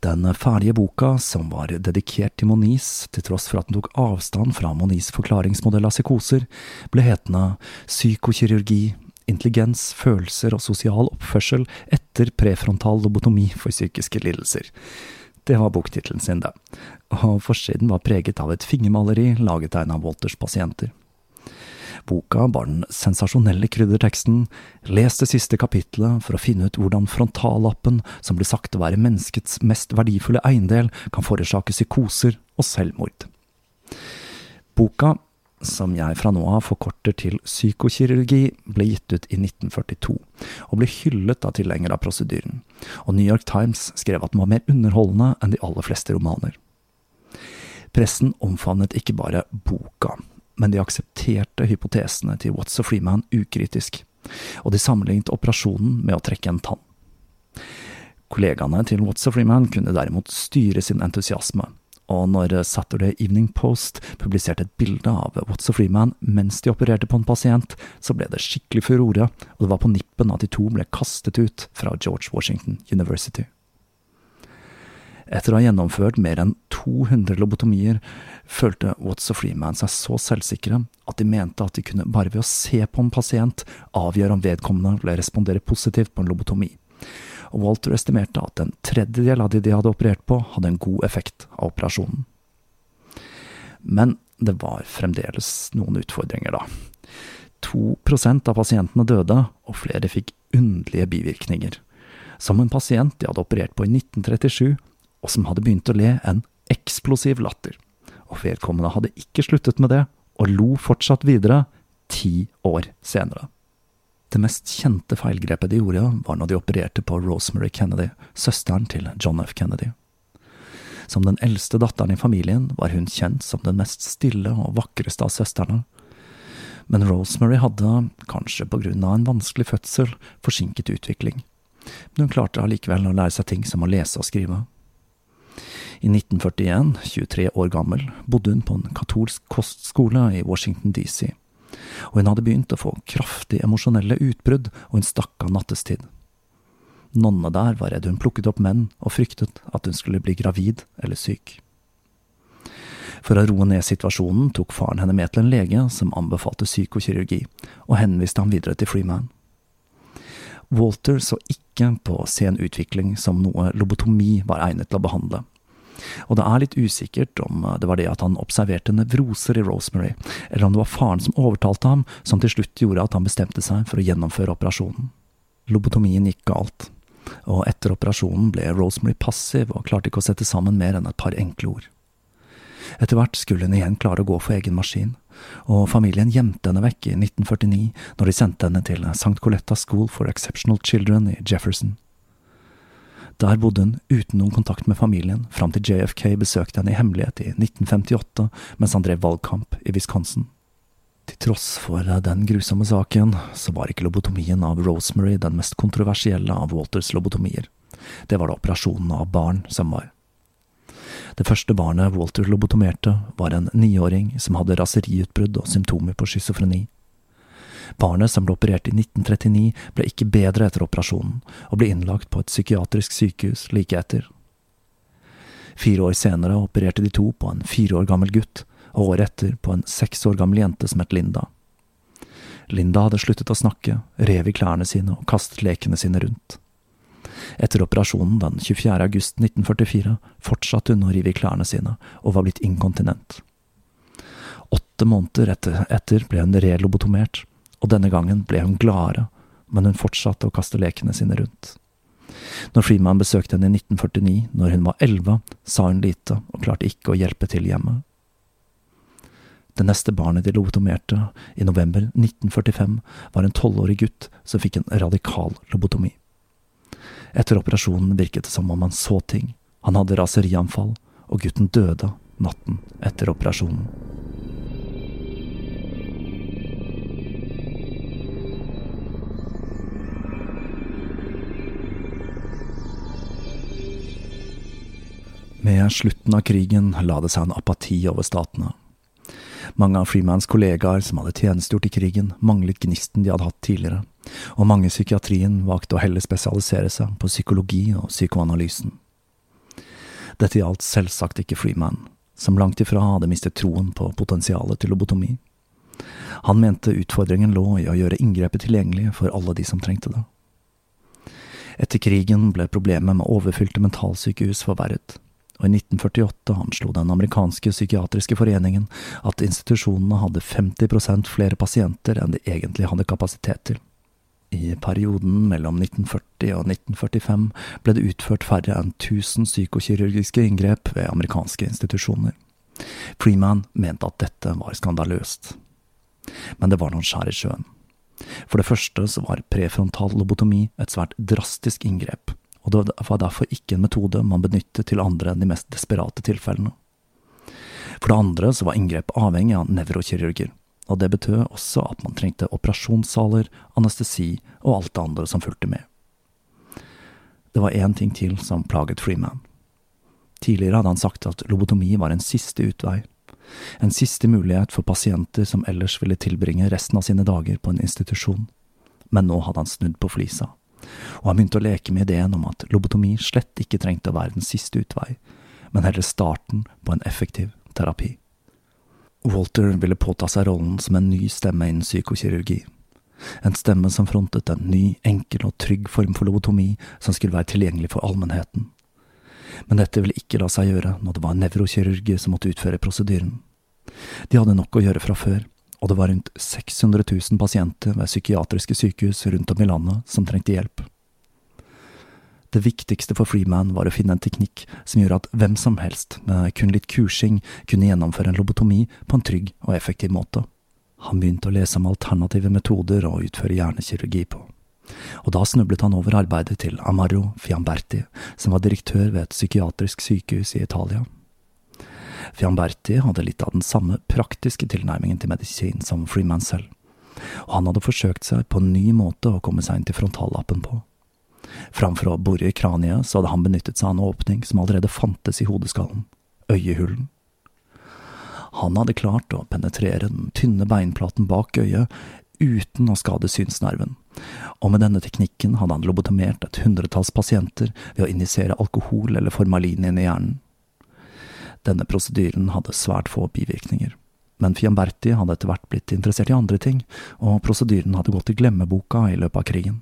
S2: Den ferdige boka, som var dedikert til Moniz, til tross for at den tok avstand fra Moniz' forklaringsmodell av psykoser, ble hetende Psykokirurgi, intelligens, følelser og sosial oppførsel etter prefrontal lobotomi for psykiske lidelser. Det var boktittelen sin, det, og forsiden var preget av et fingermaleri laget av en av Walters pasienter boka bar den sensasjonelle krydderteksten Les det siste kapitlet for å finne ut hvordan frontallappen, som blir sagt å være menneskets mest verdifulle eiendel, kan forårsake psykoser og selvmord. Boka, som jeg fra nå av forkorter til psykokirurgi, ble gitt ut i 1942, og ble hyllet av tilhengere av prosedyren, og New York Times skrev at den var mer underholdende enn de aller fleste romaner. Pressen omfavnet ikke bare boka, men de aksepterte hypotesene til Watts og Freeman ukritisk, og de sammenlignet operasjonen med å trekke en tann. Kollegaene til Watts og Freeman kunne derimot styre sin entusiasme, og når Saturday Evening Post publiserte et bilde av Watts og Freeman mens de opererte på en pasient, så ble det skikkelig furore, og det var på nippen at de to ble kastet ut fra George Washington University. Etter å ha gjennomført mer enn 200 lobotomier, følte Watts og Freeman seg så selvsikre at de mente at de kunne bare ved å se på en pasient avgjøre om vedkommende ville respondere positivt på en lobotomi. Og Walter estimerte at en tredjedel av de de hadde operert på, hadde en god effekt av operasjonen. Men det var fremdeles noen utfordringer, da. 2% av pasientene døde, og flere fikk underlige bivirkninger. Som en pasient de hadde operert på i 1937, og som hadde begynt å le en eksplosiv latter. Og vedkommende hadde ikke sluttet med det, og lo fortsatt videre, ti år senere. Det mest kjente feilgrepet de gjorde, var når de opererte på Rosemary Kennedy, søsteren til John F. Kennedy. Som den eldste datteren i familien var hun kjent som den mest stille og vakreste av søstrene. Men Rosemary hadde, kanskje på grunn av en vanskelig fødsel, forsinket utvikling. Men hun klarte allikevel å lære seg ting som å lese og skrive. I 1941, 23 år gammel, bodde hun på en katolsk kostskole i Washington DC, og hun hadde begynt å få kraftig emosjonelle utbrudd, og hun stakk av nattestid. Nonnene der var redd hun plukket opp menn, og fryktet at hun skulle bli gravid eller syk. For å roe ned situasjonen tok faren henne med til en lege som anbefalte psykokirurgi, og henviste ham videre til Freeman. Walter så ikke på sen utvikling som noe lobotomi var egnet til å behandle, og det er litt usikkert om det var det at han observerte nevroser i Rosemary, eller om det var faren som overtalte ham, som til slutt gjorde at han bestemte seg for å gjennomføre operasjonen. Lobotomien gikk galt, og etter operasjonen ble Rosemary passiv og klarte ikke å sette sammen mer enn et par enkle ord. Etter hvert skulle hun igjen klare å gå for egen maskin, og familien gjemte henne vekk i 1949 når de sendte henne til St. Coletta School for Exceptional Children i Jefferson. Der bodde hun uten noen kontakt med familien, fram til JFK besøkte henne i hemmelighet i 1958 mens han drev valgkamp i Wisconsin. Til tross for den grusomme saken, så var ikke lobotomien av Rosemary den mest kontroversielle av Walters lobotomier. Det var det operasjonen av barn som var. Det første barnet Walter lobotomerte, var en niåring som hadde raseriutbrudd og symptomer på schizofreni. Barnet, som ble operert i 1939, ble ikke bedre etter operasjonen, og ble innlagt på et psykiatrisk sykehus like etter. Fire år senere opererte de to på en fire år gammel gutt, og året etter på en seks år gammel jente som het Linda. Linda hadde sluttet å snakke, rev i klærne sine og kastet lekene sine rundt. Etter operasjonen den 24. august 1944 fortsatte hun å rive i klærne sine, og var blitt inkontinent. Åtte måneder etter, etter ble hun relobotomert, og denne gangen ble hun gladere, men hun fortsatte å kaste lekene sine rundt. Når Freeman besøkte henne i 1949, når hun var elleve, sa hun lite og klarte ikke å hjelpe til hjemme. Det neste barnet de lobotomerte, i november 1945, var en tolvårig gutt som fikk en radikal lobotomi. Etter operasjonen virket det som om han så ting. Han hadde raserianfall, og gutten døde natten etter operasjonen. Med slutten av krigen la det seg en apati over statene. Mange av Freemans kollegaer som hadde tjenestegjort i krigen, manglet gnisten de hadde hatt tidligere, og mange i psykiatrien valgte å heller spesialisere seg på psykologi og psykoanalysen. Dette gjaldt selvsagt ikke Freeman, som langt ifra hadde mistet troen på potensialet til lobotomi. Han mente utfordringen lå i å gjøre inngrepet tilgjengelig for alle de som trengte det. Etter krigen ble problemet med overfylte mentalsykehus forverret og i 1948 anslo den amerikanske psykiatriske foreningen at institusjonene hadde 50% flere pasienter enn de egentlig hadde kapasitet til. I perioden mellom 1940 og 1945 ble det utført færre enn 1000 psykokirurgiske inngrep ved amerikanske institusjoner. Freeman mente at dette var skandaløst. Men det var noen skjær i sjøen. For det første så var prefrontal lobotomi et svært drastisk inngrep, og det var derfor ikke en metode man benyttet til andre enn de mest desperate tilfellene. For det andre så var inngrep avhengig av nevrokirurger, og det betød også at man trengte operasjonssaler, anestesi og alt det andre som fulgte med. Det var én ting til som plaget Freeman. Tidligere hadde han sagt at lobotomi var en siste utvei, en siste mulighet for pasienter som ellers ville tilbringe resten av sine dager på en institusjon, men nå hadde han snudd på flisa og han begynte å leke med ideen om at lobotomi slett ikke trengte å være den siste utvei, men heller starten på en effektiv terapi. Walter ville påta seg rollen som en ny stemme innen psykokirurgi. En stemme som frontet en ny, enkel og trygg form for lobotomi som skulle være tilgjengelig for allmennheten. Men dette ville ikke la seg gjøre når det var nevrokirurger som måtte utføre prosedyren. De hadde nok å gjøre fra før, og det var rundt 600 000 pasienter ved psykiatriske sykehus rundt om i landet som trengte hjelp. Det viktigste for Freeman var å finne en teknikk som gjorde at hvem som helst, med kun litt kursing, kunne gjennomføre en lobotomi på en trygg og effektiv måte. Han begynte å lese om alternative metoder å utføre hjernekirurgi på. Og da snublet han over arbeidet til Amaro Fiamberti, som var direktør ved et psykiatrisk sykehus i Italia. Fiamberti hadde litt av den samme praktiske tilnærmingen til medisin som Freeman selv, og han hadde forsøkt seg på en ny måte å komme seg inn til frontallappen på. Framfor å bore i kraniet, så hadde han benyttet seg av en åpning som allerede fantes i hodeskallen, øyehulen. Han hadde klart å penetrere den tynne beinplaten bak øyet uten å skade synsnerven, og med denne teknikken hadde han lobotomert et hundretalls pasienter ved å injisere alkohol eller formalin inn i hjernen. Denne prosedyren hadde svært få bivirkninger. Men Fiamberti hadde etter hvert blitt interessert i andre ting, og prosedyren hadde gått i glemmeboka i løpet av krigen.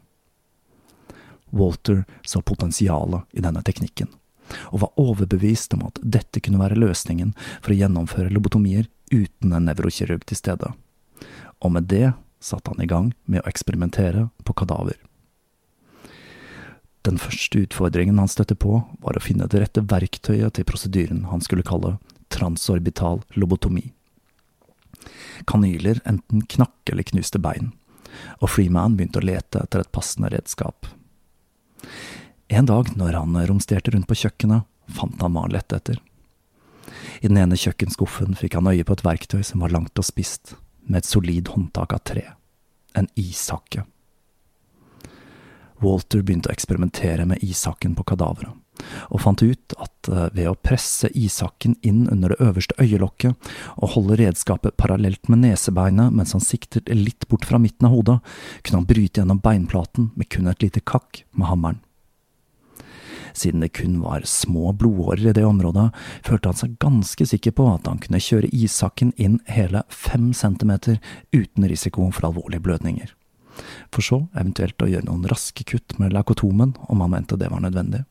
S2: Walter så potensialet i denne teknikken, og var overbevist om at dette kunne være løsningen for å gjennomføre lobotomier uten en nevrokirurg til stede. Og med det satte han i gang med å eksperimentere på kadaver. Den første utfordringen han støtte på, var å finne det rette verktøyet til prosedyren han skulle kalle transorbital lobotomi. Kanyler enten knakk eller knuste bein, og Freeman begynte å lete etter et passende redskap. En dag når han romsterte rundt på kjøkkenet, fant han hva han lette etter. I den ene kjøkkenskuffen fikk han øye på et verktøy som var langt og spist, med et solid håndtak av tre. En ishakke. Walter begynte å eksperimentere med ishakken på kadaveret, og fant ut at eh, ved å presse ishakken inn under det øverste øyelokket og holde redskapet parallelt med nesebeinet mens han siktet litt bort fra midten av hodet, kunne han bryte gjennom beinplaten med kun et lite kakk med hammeren. Siden det kun var små blodårer i det området, følte han seg ganske sikker på at han kunne kjøre ishakken inn hele fem centimeter uten risiko for alvorlige blødninger for så eventuelt å gjøre noen raske kutt med lakotomen om han mente det var nødvendig.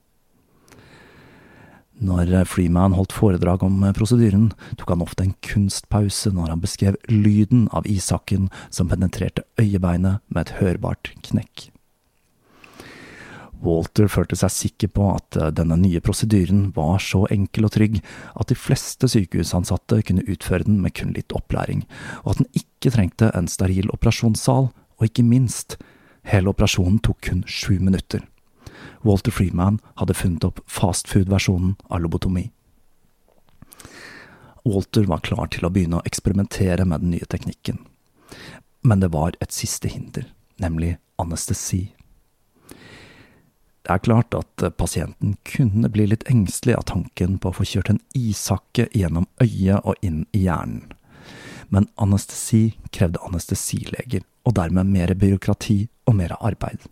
S2: Når Freeman holdt foredrag om prosedyren, tok han ofte en kunstpause når han beskrev lyden av ishakken som penetrerte øyebeinet med et hørbart knekk. Walter følte seg sikker på at denne nye prosedyren var så enkel og trygg at de fleste sykehusansatte kunne utføre den med kun litt opplæring, og at den ikke trengte en steril operasjonssal og ikke minst, hele operasjonen tok kun sju minutter. Walter Freeman hadde funnet opp fastfood-versjonen av lobotomi. Walter var klar til å begynne å eksperimentere med den nye teknikken. Men det var et siste hinder, nemlig anestesi. Det er klart at pasienten kunne bli litt engstelig av tanken på å få kjørt en ishakke gjennom øyet og inn i hjernen. Men anestesi krevde anestesileger, og dermed mer byråkrati og mer arbeid.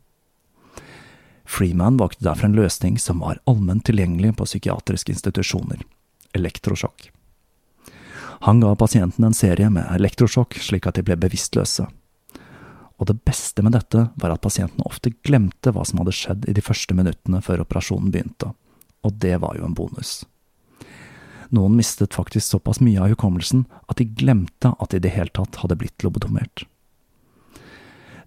S2: Freeman valgte derfor en løsning som var allment tilgjengelig på psykiatriske institusjoner – elektrosjokk. Han ga pasienten en serie med elektrosjokk slik at de ble bevisstløse. Og det beste med dette var at pasienten ofte glemte hva som hadde skjedd i de første minuttene før operasjonen begynte, og det var jo en bonus. Noen mistet faktisk såpass mye av hukommelsen at de glemte at de i det hele tatt hadde blitt lobotomert.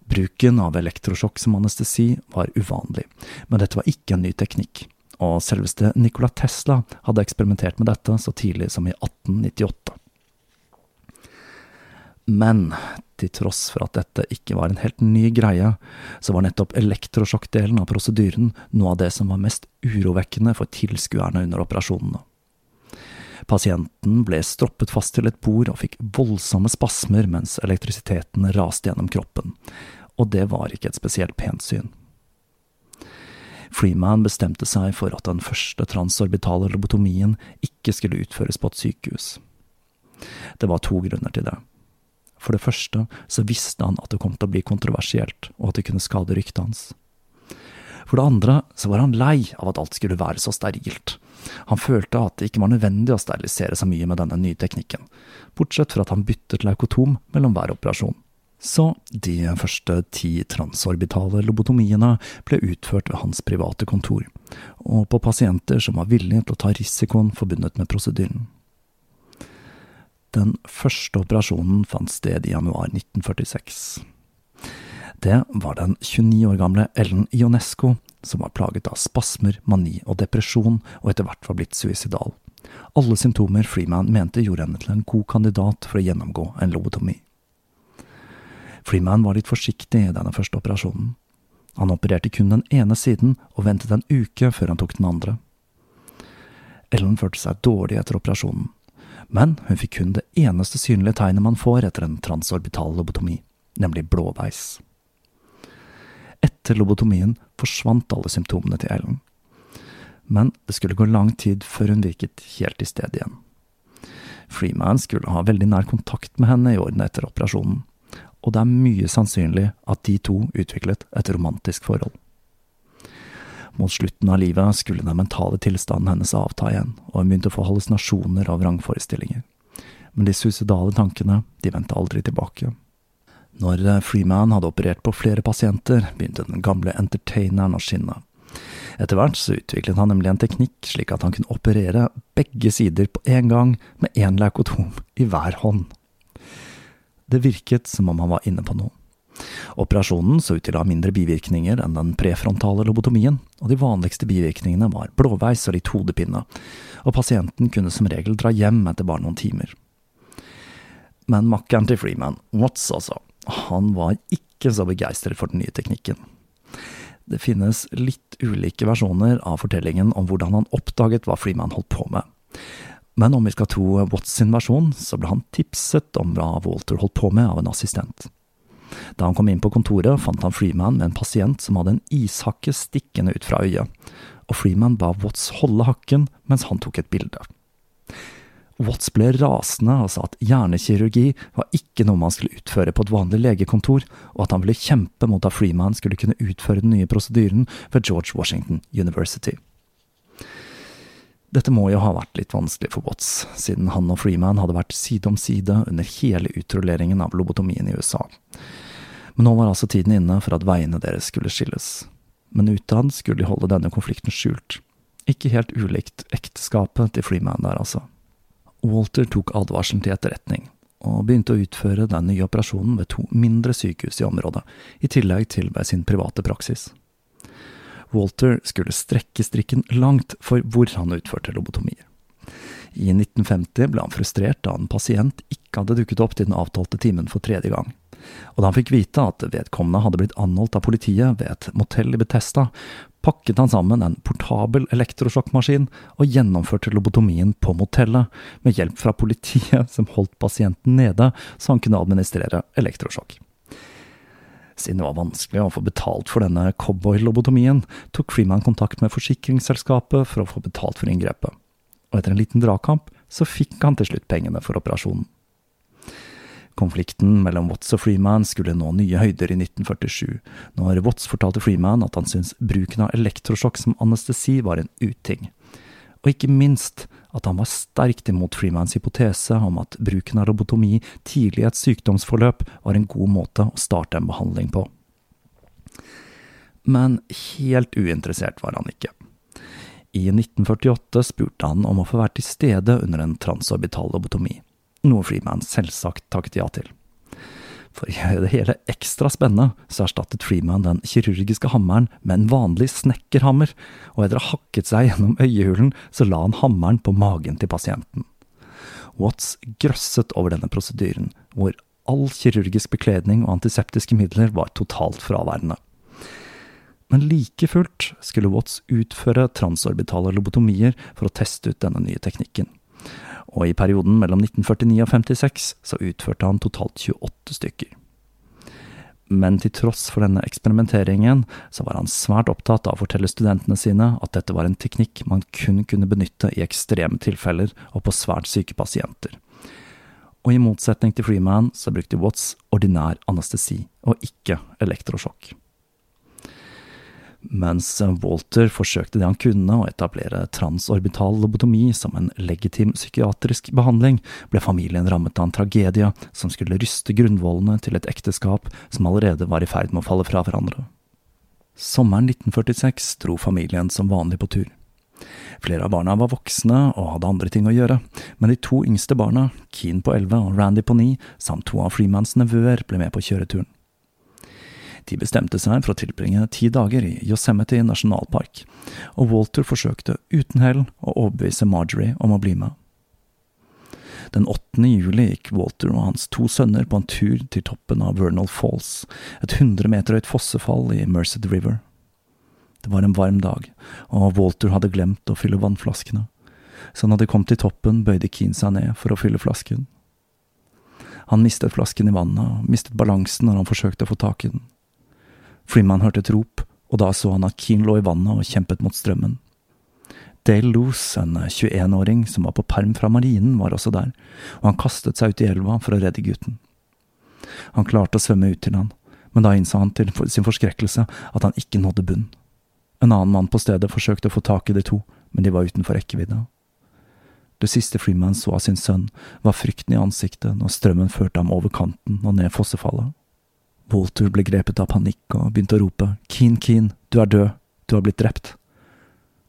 S2: Bruken av elektrosjokk som anestesi var uvanlig, men dette var ikke en ny teknikk, og selveste Nikola Tesla hadde eksperimentert med dette så tidlig som i 1898. Men til tross for at dette ikke var en helt ny greie, så var nettopp elektrosjokkdelen av prosedyren noe av det som var mest urovekkende for tilskuerne under operasjonene. Pasienten ble stroppet fast til et bord og fikk voldsomme spasmer mens elektrisiteten raste gjennom kroppen, og det var ikke et spesielt pent syn. Freeman bestemte seg for at den første transorbitale lobotomien ikke skulle utføres på et sykehus. Det var to grunner til det. For det første så visste han at det kom til å bli kontroversielt, og at det kunne skade ryktet hans. For det andre så var han lei av at alt skulle være så sterilt. Han følte at det ikke var nødvendig å sterilisere så mye med denne nye teknikken, bortsett fra at han byttet leukotom mellom hver operasjon. Så de første ti transorbitale lobotomiene ble utført ved hans private kontor, og på pasienter som var villige til å ta risikoen forbundet med prosedyren. Den første operasjonen fant sted i januar 1946. Det var den 29 år gamle Ellen Ionesco, som var plaget av spasmer, mani og depresjon, og etter hvert var blitt suicidal. Alle symptomer Freeman mente gjorde henne til en god kandidat for å gjennomgå en lobotomi. Freeman var litt forsiktig i denne første operasjonen. Han opererte kun den ene siden og ventet en uke før han tok den andre. Ellen følte seg dårlig etter operasjonen, men hun fikk kun det eneste synlige tegnet man får etter en transorbital lobotomi, nemlig blåveis. Etter lobotomien forsvant alle symptomene til Ellen, men det skulle gå lang tid før hun virket helt i stedet igjen. Freeman skulle ha veldig nær kontakt med henne i årene etter operasjonen, og det er mye sannsynlig at de to utviklet et romantisk forhold. Mot slutten av livet skulle den mentale tilstanden hennes avta igjen, og hun begynte å få hallusinasjoner av vrangforestillinger. Men de suicidale tankene, de vendte aldri tilbake. Når Freeman hadde operert på flere pasienter, begynte den gamle entertaineren å skinne. Etter hvert så utviklet han nemlig en teknikk slik at han kunne operere begge sider på én gang med én leukotom i hver hånd. Det virket som om han var inne på noe. Operasjonen så ut til å ha mindre bivirkninger enn den prefrontale lobotomien, og de vanligste bivirkningene var blåveis og litt hodepine, og pasienten kunne som regel dra hjem etter bare noen timer. Men makkeren til Freeman, Watts altså, han var ikke så begeistret for den nye teknikken. Det finnes litt ulike versjoner av fortellingen om hvordan han oppdaget hva Freeman holdt på med. Men om vi skal tro Watts sin versjon, så ble han tipset om hva Walter holdt på med av en assistent. Da han kom inn på kontoret, fant han Freeman med en pasient som hadde en ishakke stikkende ut fra øyet, og Freeman ba Watts holde hakken mens han tok et bilde. Watts ble rasende og sa at hjernekirurgi var ikke noe man skulle utføre på et vanlig legekontor, og at han ville kjempe mot at Freeman skulle kunne utføre den nye prosedyren ved George Washington University. Dette må jo ha vært litt vanskelig for Watts, siden han og Freeman hadde vært side om side under hele utrulleringen av lobotomien i USA. Men nå var altså tiden inne for at veiene deres skulle skilles. Men utad skulle de holde denne konflikten skjult. Ikke helt ulikt ekteskapet til Freeman der, altså. Walter tok advarselen til etterretning, og begynte å utføre den nye operasjonen ved to mindre sykehus i området, i tillegg til ved sin private praksis. Walter skulle strekke strikken langt for hvor han utførte lobotomier. I 1950 ble han frustrert da en pasient ikke hadde dukket opp til den avtalte timen for tredje gang. Og da han fikk vite at vedkommende hadde blitt anholdt av politiet ved et motell i Betesta, pakket han sammen en portabel elektrosjokkmaskin og gjennomførte lobotomien på motellet, med hjelp fra politiet som holdt pasienten nede så han kunne administrere elektrosjokk. Siden det var vanskelig å få betalt for denne cowboy-lobotomien, tok Freeman kontakt med forsikringsselskapet for å få betalt for inngrepet. Og etter en liten dragkamp så fikk han til slutt pengene for operasjonen. Konflikten mellom Watts og Freeman skulle nå nye høyder i 1947, når Watts fortalte Freeman at han syntes bruken av elektrosjokk som anestesi var en uting. Og ikke minst at han var sterkt imot Freemans hypotese om at bruken av robotomi tidlig i et sykdomsforløp var en god måte å starte en behandling på. Men helt uinteressert var han ikke. I 1948 spurte han om å få være til stede under en transorbital lobotomi noe Freeman selvsagt takket ja til. For å gjøre det hele ekstra spennende, så erstattet Freeman den kirurgiske hammeren med en vanlig snekkerhammer, og etter å ha hakket seg gjennom øyehulen, så la han hammeren på magen til pasienten. Watts grøsset over denne prosedyren, hvor all kirurgisk bekledning og antiseptiske midler var totalt fraværende. Men like fullt skulle Watts utføre transorbitale lobotomier for å teste ut denne nye teknikken og i perioden mellom 1949 og 1956 så utførte han totalt 28 stykker. Men til tross for denne eksperimenteringen, så var han svært opptatt av å fortelle studentene sine at dette var en teknikk man kun kunne benytte i ekstreme tilfeller og på svært syke pasienter. Og i motsetning til Freeman så brukte Watts ordinær anestesi, og ikke elektrosjokk mens Walter forsøkte det han kunne å etablere transorbital lobotomi som en legitim psykiatrisk behandling, ble familien rammet av en tragedie som skulle ryste grunnvollene til et ekteskap som allerede var i ferd med å falle fra hverandre. Sommeren 1946 dro familien som vanlig på tur. Flere av barna var voksne og hadde andre ting å gjøre, men de to yngste barna, Keen på elleve og Randy på ni, samt to av Freemans nevøer, ble med på kjøreturen. De bestemte seg for å tilbringe ti dager i Yosemite nasjonalpark, og Walter forsøkte uten hell å overbevise Marjorie om å bli med. Den 8. juli gikk Walter og hans to sønner på en tur til toppen av Vernal Falls, et 100 meter høyt fossefall i Merced River. Det var en varm dag, og Walter hadde glemt å fylle vannflaskene, så han de kom til toppen, bøyde Keane seg ned for å fylle flasken. Han mistet flasken i vannet og mistet balansen når han forsøkte å få tak i den. Freeman hørte et rop, og da så han at Keane lå i vannet og kjempet mot strømmen. Dale Loose, en 21-åring som var på perm fra marinen, var også der, og han kastet seg ut i elva for å redde gutten. Han klarte å svømme ut til han, men da innså han til sin forskrekkelse at han ikke nådde bunn. En annen mann på stedet forsøkte å få tak i de to, men de var utenfor rekkevidde. Det siste Freeman så av sin sønn, var frykten i ansiktet når strømmen førte ham over kanten og ned fossefallet. Walter ble grepet av panikk og begynte å rope Keen, Keen, du er død, du har blitt drept.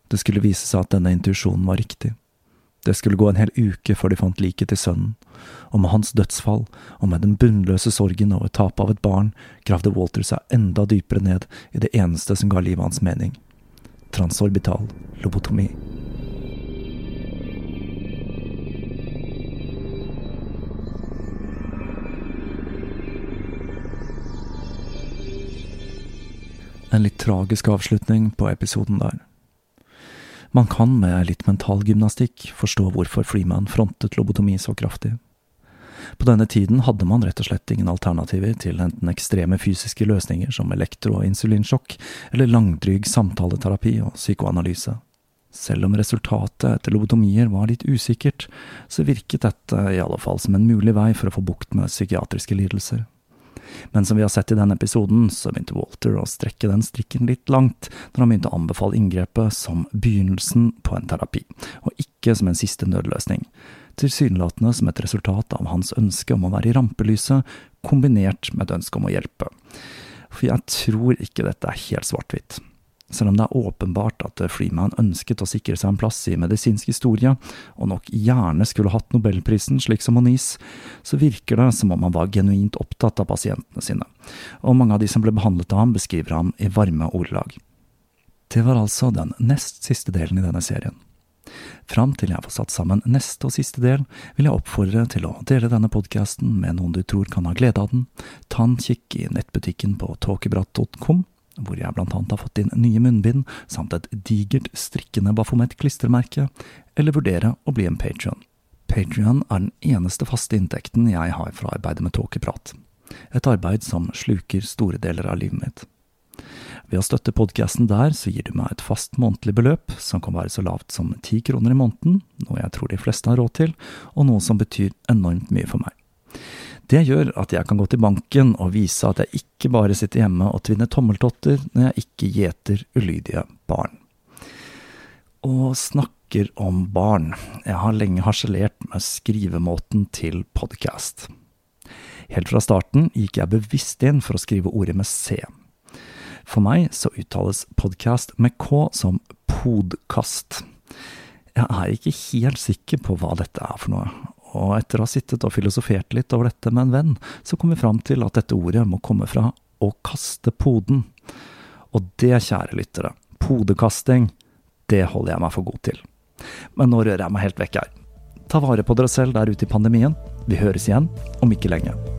S2: Det skulle vise seg at denne intuisjonen var riktig. Det skulle gå en hel uke før de fant liket til sønnen, og med hans dødsfall, og med den bunnløse sorgen over tapet av et barn, gravde Walter seg enda dypere ned i det eneste som ga livet hans mening – transorbital lobotomi. En litt tragisk avslutning på episoden der. Man kan med litt mental gymnastikk forstå hvorfor Freeman frontet lobotomi så kraftig. På denne tiden hadde man rett og slett ingen alternativer til enten ekstreme fysiske løsninger som elektro- og insulinsjokk, eller langdryg samtaleterapi og psykoanalyse. Selv om resultatet etter lobotomier var litt usikkert, så virket dette i alle fall som en mulig vei for å få bukt med psykiatriske lidelser. Men som vi har sett i denne episoden, så begynte Walter å strekke den strikken litt langt når han begynte å anbefale inngrepet som begynnelsen på en terapi, og ikke som en siste nødløsning. Tilsynelatende som et resultat av hans ønske om å være i rampelyset, kombinert med et ønske om å hjelpe. For jeg tror ikke dette er helt svart-hvitt. Selv om det er åpenbart at Freeman ønsket å sikre seg en plass i medisinsk historie, og nok gjerne skulle hatt nobelprisen slik som Moniz, så virker det som om han var genuint opptatt av pasientene sine, og mange av de som ble behandlet av ham, beskriver ham i varme ordelag. Det var altså den nest siste delen i denne serien. Fram til jeg får satt sammen neste og siste del, vil jeg oppfordre til å dele denne podkasten med noen du tror kan ha glede av den, ta en kikk i nettbutikken på tåkebratt.com, hvor jeg blant annet har fått inn nye munnbind samt et digert strikkende Bafomet-klistremerke, eller vurdere å bli en patrion. Patrion er den eneste faste inntekten jeg har fra arbeidet med tåkeprat. Et arbeid som sluker store deler av livet mitt. Ved å støtte podkasten der, så gir du meg et fast månedlig beløp, som kan være så lavt som ti kroner i måneden, noe jeg tror de fleste har råd til, og noe som betyr enormt mye for meg. Det gjør at jeg kan gå til banken og vise at jeg ikke bare sitter hjemme og tvinner tommeltotter når jeg ikke gjeter ulydige barn. Og snakker om barn, jeg har lenge harselert med skrivemåten til podcast. Helt fra starten gikk jeg bevisst inn for å skrive ordet med C. For meg så uttales podcast med K som podkast. Jeg er ikke helt sikker på hva dette er for noe, og etter å ha sittet og filosofert litt over dette med en venn, så kom vi fram til at dette ordet må komme fra å kaste poden. Og det, kjære lyttere, podekasting, det holder jeg meg for god til. Men nå rører jeg meg helt vekk her. Ta vare på dere selv der ute i pandemien. Vi høres igjen om ikke lenge.